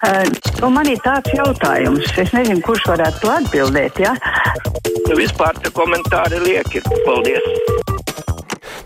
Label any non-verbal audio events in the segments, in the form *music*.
Uh, nu, man ir tāds jautājums, es nezinu, kurš varētu to atbildēt. Ja? Nu, vispār tie komentāri lieki. Paldies!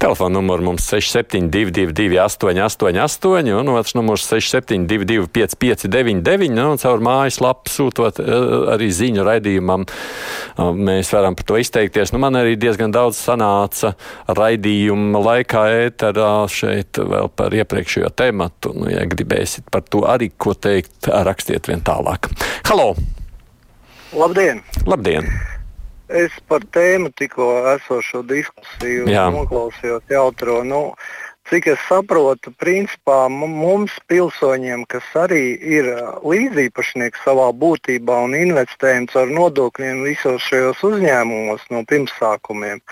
Telefona numurs mums 6722, 888, un otrs numurs 6722, 559, nu, un caur mājaslapu sūtot eh, arī ziņu raidījumam. Eh, mēs varam par to izteikties. Nu, man arī diezgan daudz sanāca raidījuma laikā ēterā šeit vēl par iepriekšējo tematu. Nu, ja gribēsiet par to arī ko teikt, rakstiet vien tālāk. Halo! Labdien! Labdien! Es par tēmu tikko esošo diskusiju Jā. noklausījos jautro. Nu, cik es saprotu, principā mums pilsoņiem, kas arī ir līdzīpašnieki savā būtībā un investējam caur nodokļiem visos šajos uzņēmumos no pirmsākumiem,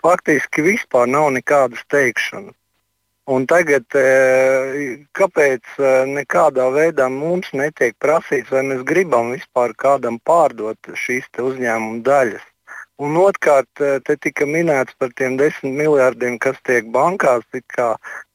faktiski vispār nav nekādas teikšanas. Un tagad, e, kāpēc e, nekādā veidā mums netiek prasīts, vai mēs gribam vispār kādam pārdot šīs uzņēmuma daļas? Un otrkārt, e, te tika minēts par tiem desmit miljardiem, kas tiek bankās kā,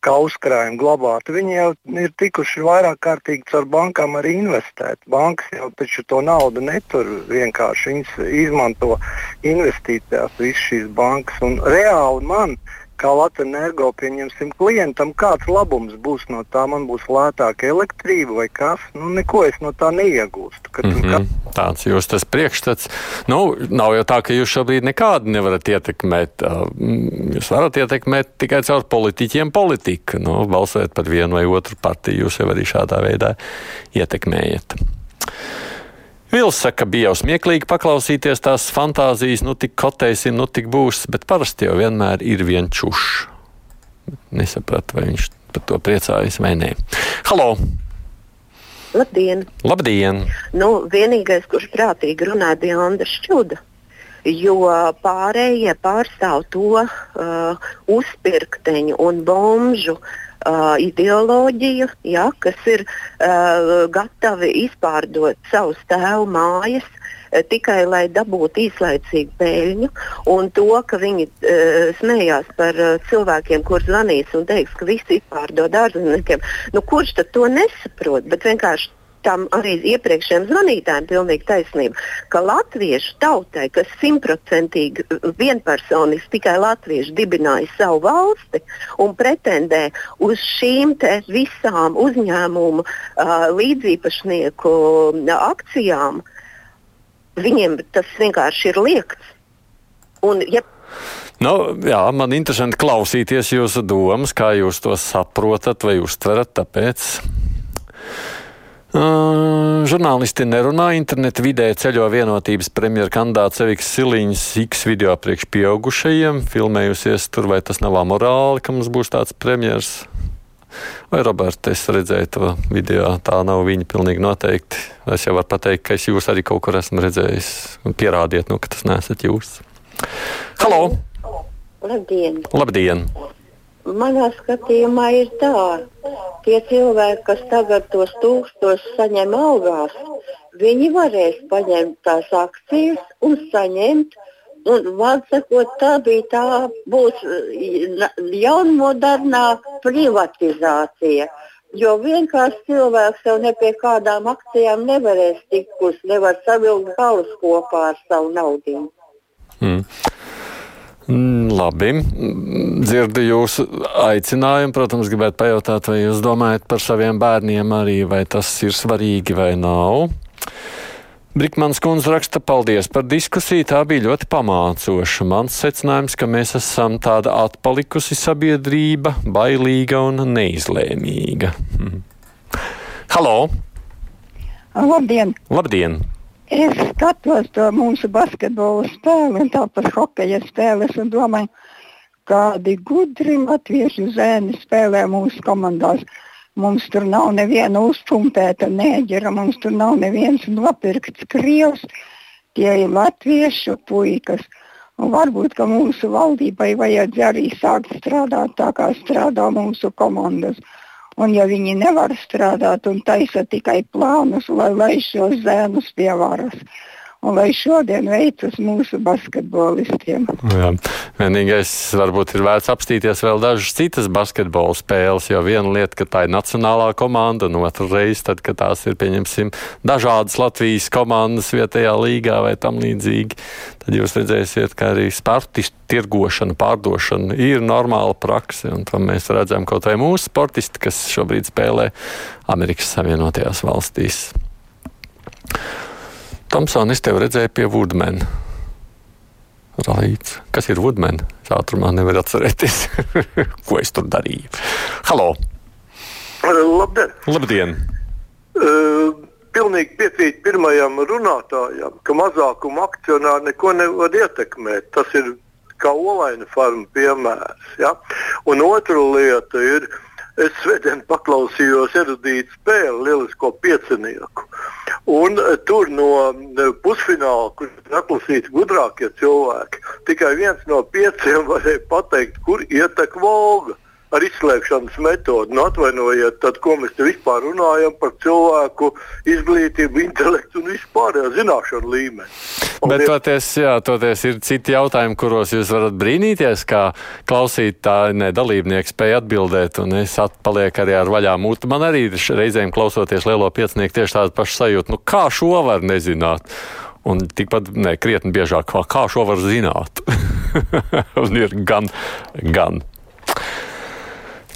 kā uzkrājumi glabāti. Viņi jau ir tikuši vairāk kārtīgi caur bankām arī investēt. Bankas jau taču to naudu netur vienkārši. Viņas izmanto investīcijās visas šīs bankas. Un reāli man kā Latvijas energo pieņemsim klientam, kāds labums būs no tā. Man būs lētāka elektrība vai kas. Nu, neko es no tā neiegūstu. Mm -hmm. Tāds jūs tas priekšstats. Nu, nav jau tā, ka jūs šobrīd nekādu nevarat ietekmēt. Jūs varat ietekmēt tikai caur politiķiem politiku. Nu, balsojot par vienu vai otru partiju, jūs jau arī šādā veidā ietekmējat. Vils saka, bija jau smieklīgi paklausīties tās fantāzijas, nu tik kotēsim, nu tik būs, bet parasti jau vienmēr ir viens čušs. Nesapratu, vai viņš par to priecājas vai nē. Halo! Labdien! Labdien. Nu, vienīgais, kurš prātīgi runā, bija Andris Čuda. Jo pārējie pārstāv to uh, uzpirkteņu un bombžu uh, uh, ideoloģiju, ja, kas ir uh, gatavi izpārdot savus tēvu mājas uh, tikai lai dabūtu īslaicīgu peļņu, un to, ka viņi uh, smējās par uh, cilvēkiem, kuriem zvanīs un teiks, ka visi izpārdod ārzemniekiem. Nu, kurš to nesaprot? Bet vienkārši tam arī iepriekšējiem zvanītājiem pilnīgi taisnība, ka latviešu tautai, kas simtprocentīgi vienpersoniski tikai latvieši dibināja savu valsti un pretendē uz šīm visām uzņēmumu uh, līdzīpašnieku akcijām, viņiem tas vienkārši ir liekts. Un, ja Nu, jā, man interesanti klausīties jūsu domas, kā jūs to saprotat vai uztverat. Tāpēc Uh, žurnālisti nerunā. Interneta vidē ceļo vienotības premjeras kandidāts Eviks Siliņš X video priekš pieaugušajiem, filmējusies tur, vai tas nav amorāli, ka mums būs tāds premjeras. Vai, Roberta, es redzēju to video, tā nav viņa pilnīgi noteikti. Es jau varu pateikt, ka es jūs arī kaut kur esmu redzējis. Pierādiet, nu, ka tas nesat jūs. Halo! Labdien! Labdien. Manā skatījumā ir tā, tie cilvēki, kas tagad tos tūkstošus saņem algās, viņi varēs paņemt tās akcijas un saņemt. Un, man sakot, tā bija tā, būs jaunmodernā privatizācija. Jo vienkārši cilvēks jau ne pie kādām akcijām nevarēs tikt, kurš nevar savilkt galus kopā ar savu naudu. Mm. Mm, labi, dzirdu jūsu aicinājumu. Protams, gribētu pajautāt, vai jūs domājat par saviem bērniem arī, vai tas ir svarīgi vai nav. Brikmans kundze raksta, paldies par diskusiju, tā bija ļoti pamācoša. Mans secinājums, ka mēs esam tāda atpalikusi sabiedrība, bailīga un neizlēmīga. *laughs* Halo! Labdien! Labdien! Es skatos to mūsu basketbola spēli un tāpat hokeja spēles un domāju, kādi gudri latviešu zēni spēlē mūsu komandās. Mums tur nav neviena uzpumpēta nēģera, mums tur nav neviens nopirkts krievs. Tie ir latviešu puikas. Un varbūt mūsu valdībai vajadzēja arī sākt strādāt tā, kā strādā mūsu komandas. Un ja viņi nevar strādāt un taisa tikai plānus, lai laiž šos zēnus pie varas, un lai šodien veicas mūsu basketbolistiem. Jā. Vienīgais varbūt ir vērts apstīties vēl dažas citas basketbola spēles, jo viena lieta, ka tā ir nacionālā komanda, un otra reize, tad, kad tās ir, pieņemsim, dažādas Latvijas komandas vietējā līgā vai tam līdzīgi, tad jūs redzēsiet, ka arī sportistu tirgošana, pārdošana ir normāla prakse, un to mēs redzam kaut vai mūsu sportisti, kas šobrīd spēlē Amerikas Savienotajās valstīs. Tomsona, es tevi redzēju pie Woodmana. Ralīts. Kas ir Woodmana? Ātrumā nevaru atcerēties, *laughs* ko es tur darīju. Halo! Labdien! Labdien. Uh, pilnīgi piekrīt pirmajam runātājam, ka mazākuma akcionāri neko nevar ietekmēt. Tas ir kā olaina farma piemērs. Ja? Un otra lieta ir, es svētdien paklausījos erudītu spēli, lielisko piecinieku. Un eh, tur no eh, pusfināla, kur atlasīti gudrākie cilvēki, tikai viens no pieciem varēja pateikt, kur ietek Volga ar izslēgšanas metodi. Nu, atvainojiet, tad, ko mēs te vispār runājam par cilvēku izglītību, intelektu un vispārējo zināšanu līmeni. Bet toties, jā, toties ir citi jautājumi, kuros jūs varat brīnīties, kā klausītāji, ne dalībnieki spēja atbildēt, un es atpalieku arī ar vaļā mūtu. Man arī reizēm klausoties lielo piecinieku tieši tādu pašu sajūtu, nu kā šo var nezināt? Un tikpat, ne, krietni biežāk, kā, kā šo var zināt. *laughs* un ir gan, gan.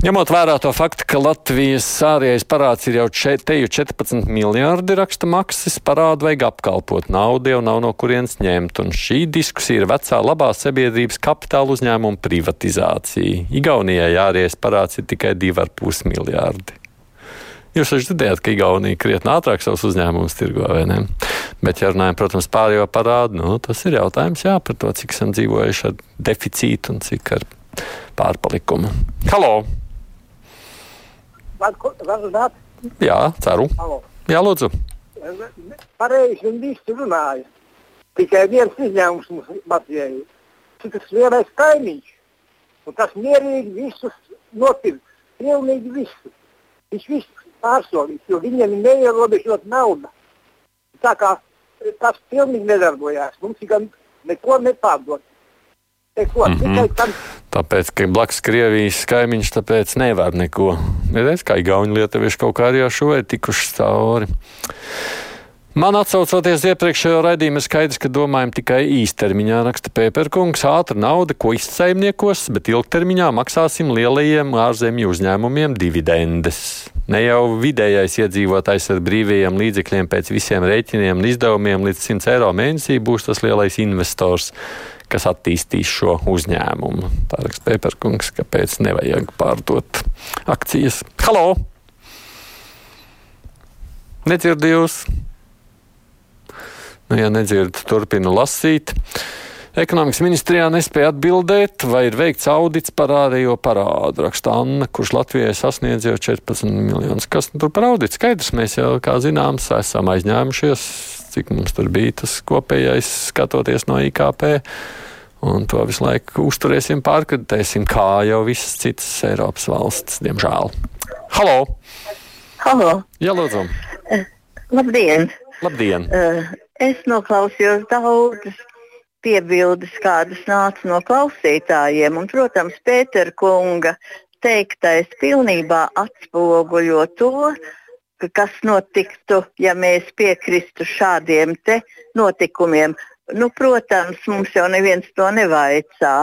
Ņemot vērā to faktu, ka Latvijas ārējais parāds ir jau šeit, te jau 14 miljārdi raksta maksas, parādu vajag apkalpot, naudu jau nav no kurienes ņemt, un šī diskusija ir vecā labā sabiedrības kapitāla uzņēmuma privatizācija. Igaunijai ārējais parāds ir tikai 2,5 miljārdi. Jūs taču dzirdējāt, ka Igaunija krietni ātrāk savus uzņēmumus tirgo, vai ne? Bet, ja runājam, protams, pārējo parādu, nu, tas ir jautājums jā, par to, cik esam dzīvojuši ar deficītu un cik ar pārpalikumu. Halo! Var runāt? Jā, ceru. Halo. Jā, lūdzu. Pareizi viņi visi runāja. Tikai viens izņēmums mums Latvijai. Tas lielais kaimiņš. Un tas mierīgi visus nopirks. Pilnīgi visu. Viņš visu pārsolīs, jo viņiem ir neierobežot nauda. Tā kā tas pilnīgi nedarbojās. Mums ir gan neko nepārdot. Neko, mm -hmm. tam... Tāpēc, ka blakus Krievijas kaimiņš, tāpēc nevar neko. Redz, kā Igauni lietuvieši kaut kā arī ar šo ir tikuši cauri. Man atsaucoties iepriekšējo raidījumu, ir skaidrs, ka domājam tikai īstermiņā, raksta Pēperkungs, ātra nauda, ko izsaimniekos, bet ilgtermiņā maksāsim lielajiem ārzemju uzņēmumiem dividendes. Ne jau vidējais iedzīvotājs ar brīvajiem līdzekļiem pēc visiem rēķiniem un izdevumiem līdz 100 eiro mēnesī būs tas lielais investors kas attīstīs šo uzņēmumu. Tā ir Pēperkungs, kāpēc nevajag pārdot akcijas. Halo! Nedzirdu jūs! Nu, ja nedzirdu, turpinu lasīt. Ekonomikas ministrijā nespēja atbildēt, vai ir veikts audits par ārējo parādu. Raksta Anna, kurš Latvijai sasniedz jau 14 miljonus. Kas tur par auditu? Skaidrs, mēs jau, kā zināms, esam aizņēmušies cik mums tur bija tas kopējais skatoties no IKP. Un to visu laiku uzturēsim, pārkritēsim, kā jau visas citas Eiropas valstis, diemžēl. Halo! Halo! Jā, lūdzu! Uh, labdien! Labdien! Uh, es noklausījos daudzas piebildes, kādas nāca no klausītājiem. Un, protams, Pētera kunga teiktais pilnībā atspoguļo to, kas notiktu, ja mēs piekristu šādiem notikumiem. Nu, protams, mums jau neviens to nevaicā.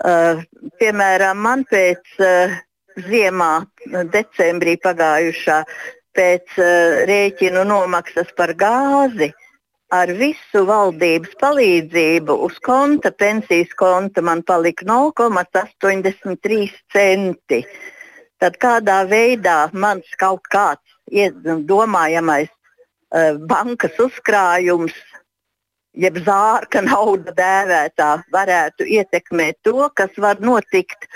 Uh, piemēram, man pēc uh, ziemā, decembrī pagājušā, pēc uh, rēķinu nomaksas par gāzi, ar visu valdības palīdzību uz konta, pensijas konta man palika 0,83 centi. Tad kādā veidā mans kaut kāds domājamais uh, bankas uzkrājums, jeb zārka *laughs* nauda dēvētā, varētu ietekmēt to, kas var notikt,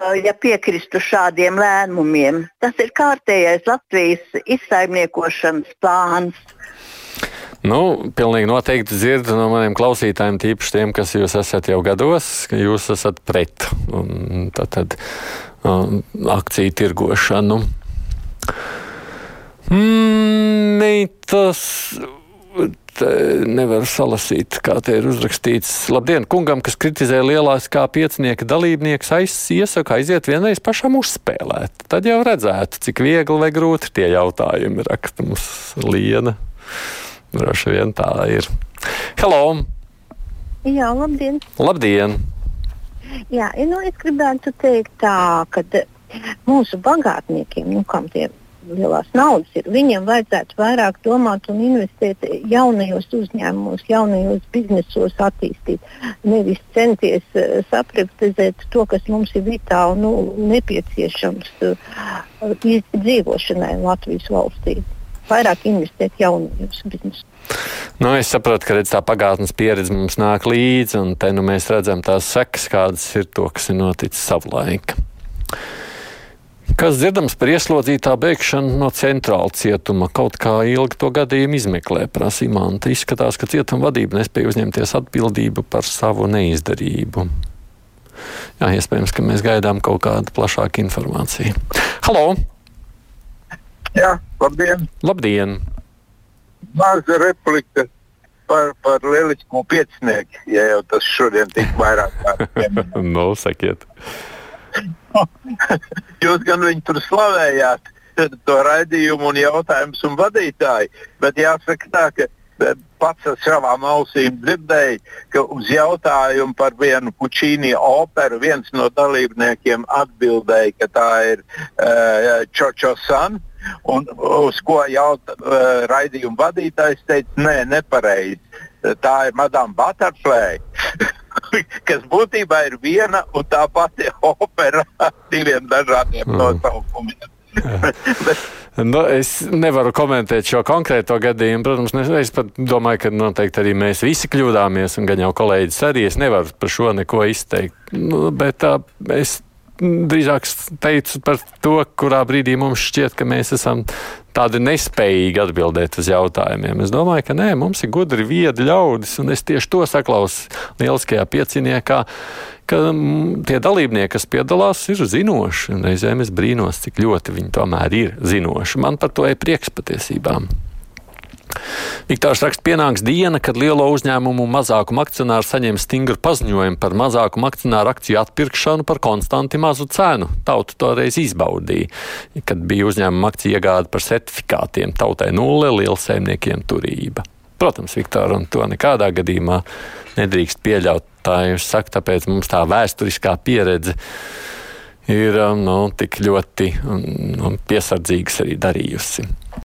uh, ja piekristu šādiem lēmumiem. Tas ir kārtējais Latvijas izsaimniekošanas plāns. Nu, pilnīgi noteikti dzirdu no maniem klausītājiem, tīpaši tiem, kas jūs esat jau gados, ka jūs esat pret tad, tad, um, akciju tirgošanu. Mm, tas nevaru salasīt, kā te ir uzrakstīts. Labdien, kungam, kas kritizē lielās kā piecinieka dalībnieks, aiz, iesaka aiziet vienreiz pašam uzspēlēt. Tad jau redzētu, cik viegli vai grūti tie jautājumi raksta mums Liena. Droši vien tā ir. Hello! Jā, labdien! Labdien! Jā, nu, es gribētu teikt tā, ka mūsu bagātniekiem, nu, kam tie lielās naudas ir, viņiem vajadzētu vairāk domāt un investēt jaunajos uzņēmumos, jaunajos biznesos, attīstīt. Nevis centies uh, saprivatizēt to, kas mums ir vitāli nu, nepieciešams uh, dzīvošanai Latvijas valstī. Vairāk investēt jaunajos biznesos. Nu, es saprotu, ka redz, tā pagātnes pieredze mums nāk līdzi, un te nu, mēs redzam tās sekas, kādas ir to, kas ir noticis savulaik. Kas dzirdams par ieslodzītā bēgšanu no centrāla cietuma? Kaut kā ilgi to gadījumu izmeklē, prasa Imants. Izskatās, ka cietuma vadība nespēja uzņemties atbildību par savu neizdarību. Jā, iespējams, ka mēs gaidām kaut kādu plašāku informāciju. Halo! Jā, labdien! Labdien! Maza replika par, par lielisko piecinieku, ja jau tas šodien tik vairāk kārt. *laughs* no, sakiet! *laughs* Jūs gan viņu tur slavējāt, to raidījumu un jautājumus un vadītāju, bet jāsaka tā, ka e, pats ar savām ausīm dzirdēju, ka uz jautājumu par vienu pučīni operu viens no dalībniekiem atbildēja, ka tā ir uh, Čočo San. Un uz ko jautā uh, raidījuma vadītājs teica, nē, nepareizi. Tā ir Madame Butterfly. *laughs* kas būtībā ir viena un tā pati opera ar diviem dažādiem mm. nosaukumiem. *laughs* Nu, es nevaru komentēt šo konkrēto gadījumu. Protams, ne, es pat domāju, ka noteikti arī mēs visi kļūdāmies, un gan jau kolēģis arī. Es nevaru par šo neko izteikt. Nu, bet tā, es drīzāk teicu par to, kurā brīdī mums šķiet, ka mēs esam tādi nespējīgi atbildēt uz jautājumiem. Es domāju, ka nē, mums ir gudri, viedi ļaudis, un es tieši to saklausu lieliskajā pieciniekā, ka tie dalībnieki, kas piedalās, ir zinoši, reizēm es brīnos, cik ļoti viņi tomēr ir zinoši. Man par to ir prieks patiesībā. Viktārs raksta, pienāks diena, kad lielo uzņēmumu mazākuma akcionāri saņems stingru paziņojumu par mazākuma akcionāru akciju atpirkšanu par konstanti mazu cenu. Tauta toreiz izbaudīja, kad bija uzņēmuma akciju iegāde par certifikātiem. Tautai nulle, lielsaimniekiem turība. Protams, Viktor, un to nekādā gadījumā nedrīkst pieļaut. Tā jūs sakat, tāpēc mums tā vēsturiskā pieredze ir nu, tik ļoti nu, piesardzīgas arī darījusi.